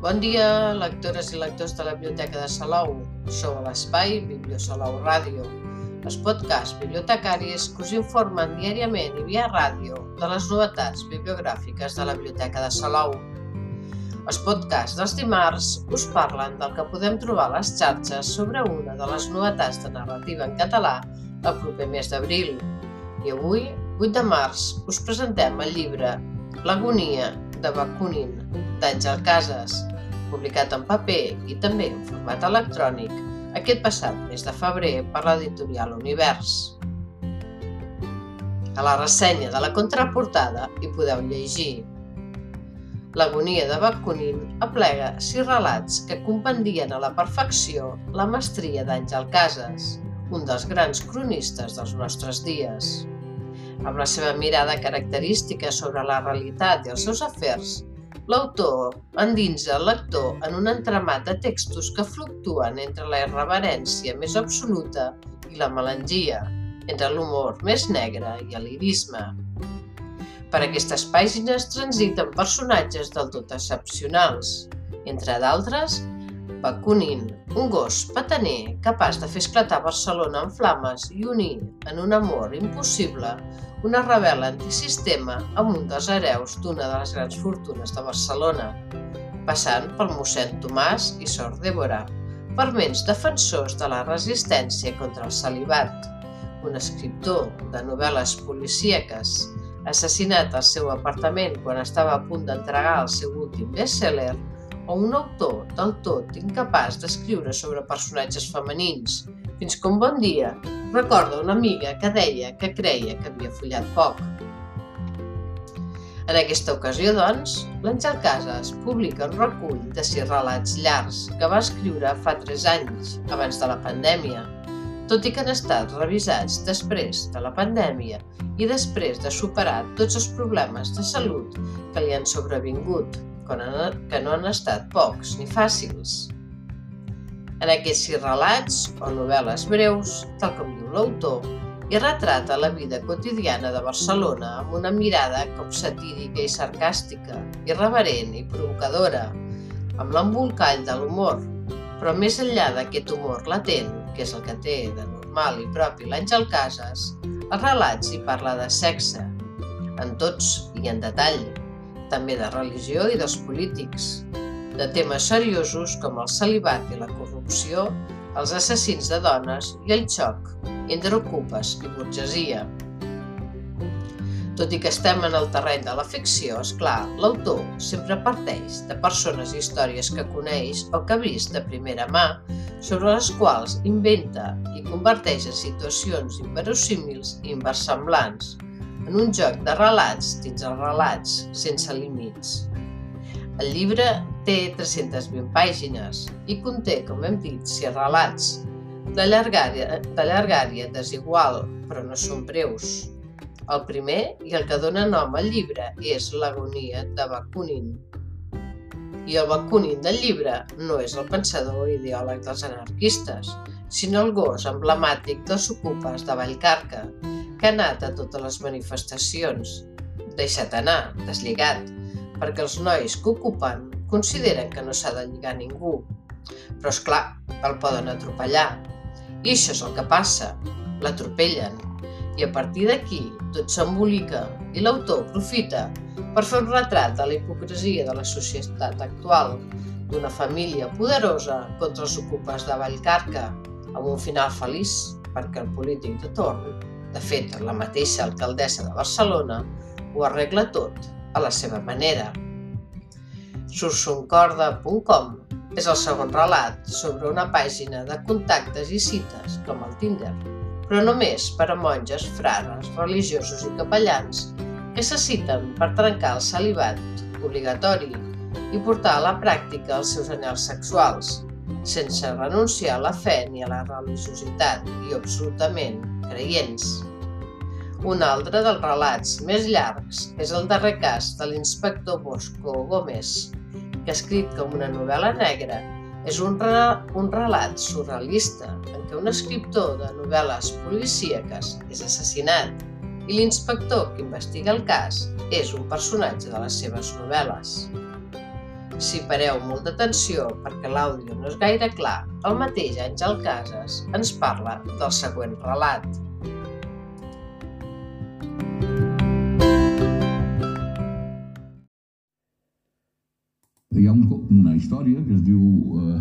Bon dia, lectores i lectors de la Biblioteca de Salou. Sou a l'espai Bibliosalou Ràdio, els podcasts bibliotecaris que us informen diàriament i via ràdio de les novetats bibliogràfiques de la Biblioteca de Salou. Els podcasts dels dimarts us parlen del que podem trobar a les xarxes sobre una de les novetats de narrativa en català el proper mes d'abril. I avui, 8 de març, us presentem el llibre L'agonia de Bakunin, d'Àngel Casas, publicat en paper i també en format electrònic aquest passat mes de febrer per l'editorial Univers. A la ressenya de la contraportada hi podeu llegir L'agonia de Bakunin aplega sis relats que compendien a la perfecció la mestria d'Àngel Casas, un dels grans cronistes dels nostres dies. Amb la seva mirada característica sobre la realitat i els seus afers, L'autor endinsa el lector en un entramat de textos que fluctuen entre la irreverència més absoluta i la melangia, entre l'humor més negre i el lirisme. Per aquestes pàgines transiten personatges del tot excepcionals, entre d'altres, Bakunin, un gos pataner capaç de fer esclatar Barcelona en flames i unir en un amor impossible una rebel antisistema amb un dels hereus d'una de les grans fortunes de Barcelona, passant pel mossèn Tomàs i Sor Débora, ferments defensors de la resistència contra el celibat, un escriptor de novel·les policíaques, assassinat al seu apartament quan estava a punt d'entregar el seu últim best-seller, o un autor del tot incapaç d'escriure sobre personatges femenins, fins que un bon dia recorda una amiga que deia que creia que havia follat poc. En aquesta ocasió, doncs, l'Àngel Casas publica un recull de sis relats llargs que va escriure fa tres anys, abans de la pandèmia, tot i que han estat revisats després de la pandèmia i després de superar tots els problemes de salut que li han sobrevingut, que no han estat pocs ni fàcils. En aquests sis relats, o novel·les breus, tal com diu l'autor, hi retrata la vida quotidiana de Barcelona amb una mirada com satírica i sarcàstica, irreverent i provocadora, amb l'embolcall de l'humor, però més enllà d'aquest humor latent, que és el que té de normal i propi l'Àngel Casas, els relats hi parla de sexe, en tots i en detall, també de religió i dels polítics, de temes seriosos com el celibat i la corrupció, els assassins de dones i el xoc entre ocupes i burgesia. Tot i que estem en el terreny de la ficció, és clar, l'autor sempre parteix de persones i històries que coneix o que ha vist de primera mà, sobre les quals inventa i converteix en situacions inverosímils i inversemblants, en un joc de relats dins els relats, sense límits. El llibre té 320 pàgines i conté, com hem dit, 6 relats, de llargària, de llargària desigual, però no són breus. El primer, i el que dona nom al llibre, és l'agonia de Bakunin. I el Bakunin del llibre no és el pensador ideòleg dels anarquistes, sinó el gos emblemàtic dels ocupes de Vallcarca, que ha anat a totes les manifestacions. Deixa't anar, deslligat, perquè els nois que ocupen consideren que no s'ha de lligar ningú. Però, és clar, el poden atropellar. I això és el que passa. L'atropellen. I a partir d'aquí tot s'embolica i l'autor aprofita per fer un retrat de la hipocresia de la societat actual, d'una família poderosa contra els ocupes de Vallcarca, amb un final feliç perquè el polític de torn de fet, la mateixa alcaldessa de Barcelona ho arregla tot a la seva manera. Sursoncorda.com és el segon relat sobre una pàgina de contactes i cites, com el Tinder, però només per a monges, frares, religiosos i capellans que se citen per trencar el celibat obligatori i portar a la pràctica els seus anells sexuals, sense renunciar a la fe ni a la religiositat i absolutament creients. Un altre dels relats més llargs és el darrer cas de l'inspector Bosco Gómez, que escrit com una novel·la negra és un, re un relat surrealista en què un escriptor de novel·les policíaques és assassinat i l'inspector que investiga el cas és un personatge de les seves novel·les. Si pareu molt d'atenció perquè l'àudio no és gaire clar, el mateix Àngel Casas ens parla del següent relat. Hi ha un, una història que es diu eh,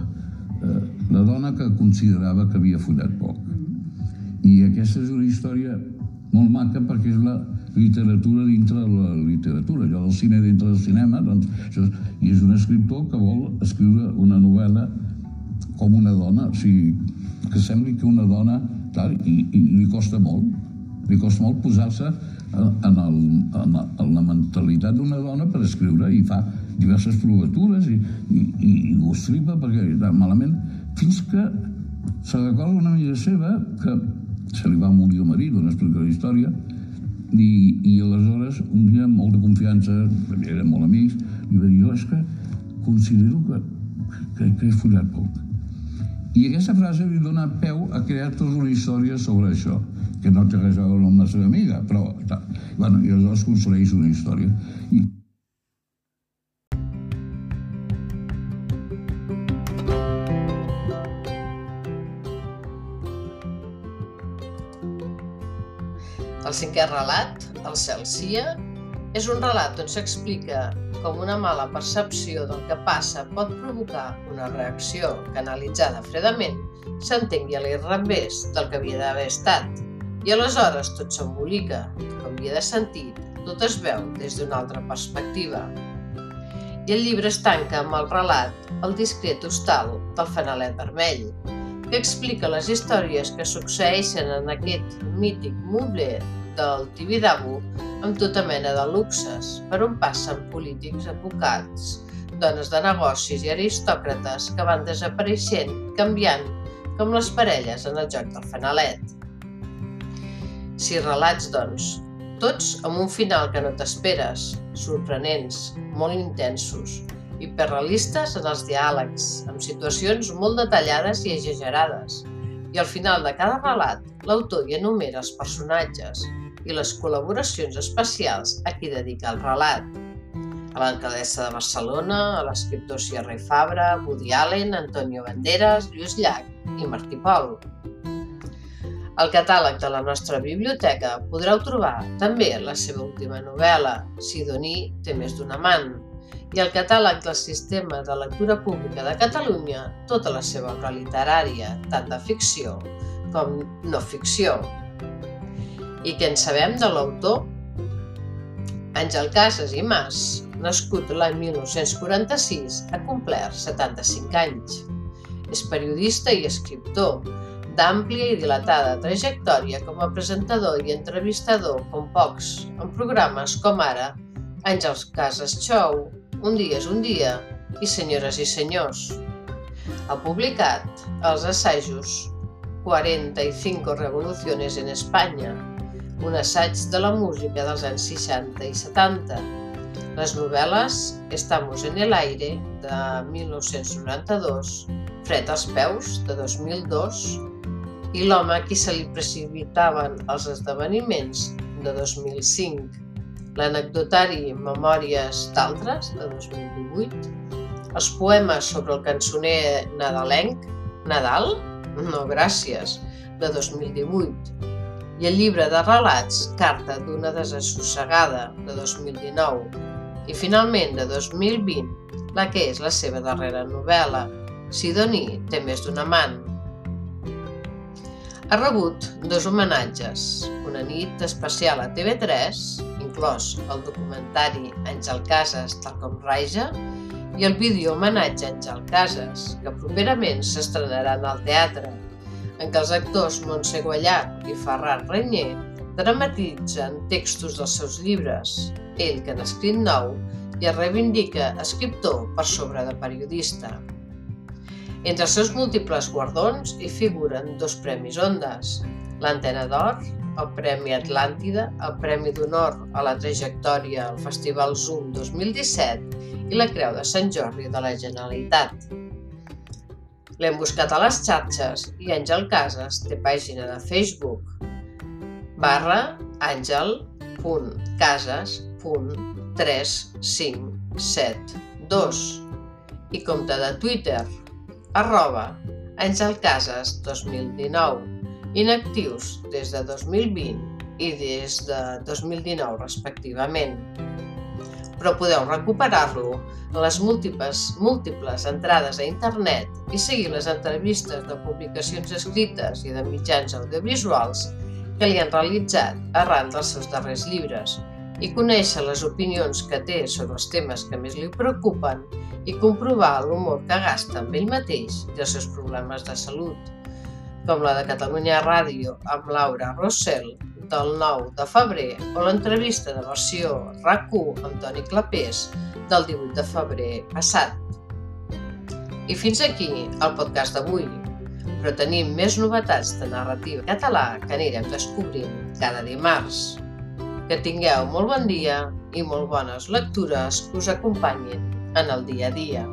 eh, La dona que considerava que havia follat poc. I aquesta és una història molt maca perquè és la literatura dintre de la literatura, allò del cine dintre del cinema, doncs, això és, i és un escriptor que vol escriure una novel·la com una dona, o sigui, que sembli que una dona, tal, i, i li costa molt, li costa molt posar-se en, el, en, en la mentalitat d'una dona per escriure i fa diverses provatures i, i, i, i ho estripa perquè està malament fins que se recorda una amiga seva que se li va morir el marit, on explica la història, i, i aleshores un dia amb molta confiança, perquè eren molt amics, li va dir, jo és que considero que, que, que he follat poc. I aquesta frase li dona peu a crear tota una història sobre això, que no té res a veure amb la seva amiga, però... Bueno, i aleshores construeix una història. I, El cinquè relat, El cel cia, és un relat on s'explica com una mala percepció del que passa pot provocar una reacció que, analitzada fredament, s'entengui a l'inrevés del que havia d'haver estat. I aleshores tot s'embolica, com havia de sentit, tot es veu des d'una altra perspectiva. I el llibre es tanca amb el relat El discret hostal del fanalet vermell, que explica les històries que succeeixen en aquest mític moble del Tibidabo amb tota mena de luxes, per on passen polítics, advocats, dones de negocis i aristòcrates que van desapareixent, canviant, com les parelles en el joc del fanalet. Si relats, doncs, tots amb un final que no t'esperes, sorprenents, molt intensos, hiperrealistes en els diàlegs, amb situacions molt detallades i exagerades. I al final de cada relat, l'autor hi enumera els personatges i les col·laboracions especials a qui dedica el relat. A l'alcaldessa de Barcelona, a l'escriptor Sierra i Fabra, Woody Allen, Antonio Banderas, Lluís Llach i Martí Pol. Al catàleg de la nostra biblioteca podreu trobar també la seva última novel·la, Sidoní té més d'un amant, i al catàleg del Sistema de Lectura Pública de Catalunya tota la seva obra literària, tant de ficció com no ficció. I què en sabem de l'autor? Àngel Casas i Mas, nascut l'any 1946, ha complert 75 anys. És periodista i escriptor, d'àmplia i dilatada trajectòria com a presentador i entrevistador com pocs, en programes com ara Àngels Casas Show, un dia és un dia i senyores i senyors. Ha publicat els assajos 45 revoluciones en Espanya, un assaig de la música dels anys 60 i 70, les novel·les Estamos en el aire, de 1992, Fred als peus, de 2002, i L'home a qui se li precipitaven els esdeveniments, de 2005 l'anecdotari Memòries d'altres, de 2018, els poemes sobre el cançoner nadalenc, Nadal? No, gràcies, de 2018, i el llibre de relats Carta d'una desassossegada, de 2019, i finalment, de 2020, la que és la seva darrera novel·la, Sidoní té més d'un amant. Ha rebut dos homenatges, una nit especial a TV3 inclòs el documentari Àngel Casas, tal com Raja, i el vídeo homenatge a Àngel Casas, que properament s'estrenaran al teatre, en què els actors Montse Guallach i Ferran Renyer dramatitzen textos dels seus llibres, ell que n'ha escrit nou i es reivindica escriptor per sobre de periodista. Entre els seus múltiples guardons hi figuren dos premis Ondas, l'Antena d'Or el Premi Atlàntida, el Premi d'Honor a la Trajectòria al Festival Zoom 2017 i la Creu de Sant Jordi de la Generalitat. L'hem buscat a les xarxes i Àngel Casas té pàgina de Facebook barra àngel.casas.3572 i compte de Twitter, arroba Cases 2019, inactius des de 2020 i des de 2019 respectivament. Però podeu recuperar-lo a les múltiples, múltiples entrades a internet i seguir les entrevistes de publicacions escrites i de mitjans audiovisuals que li han realitzat arran dels seus darrers llibres. I conèixer les opinions que té sobre els temes que més li preocupen i comprovar l'humor que gasta amb ell mateix i els seus problemes de salut, com la de Catalunya Ràdio amb Laura Rossell del 9 de febrer o l'entrevista de versió RAC1 amb Toni Clapés del 18 de febrer passat. I fins aquí el podcast d'avui, però tenim més novetats de narrativa català que anirem descobrint cada dimarts. Que tingueu molt bon dia i molt bones lectures que us acompanyin en el dia a dia.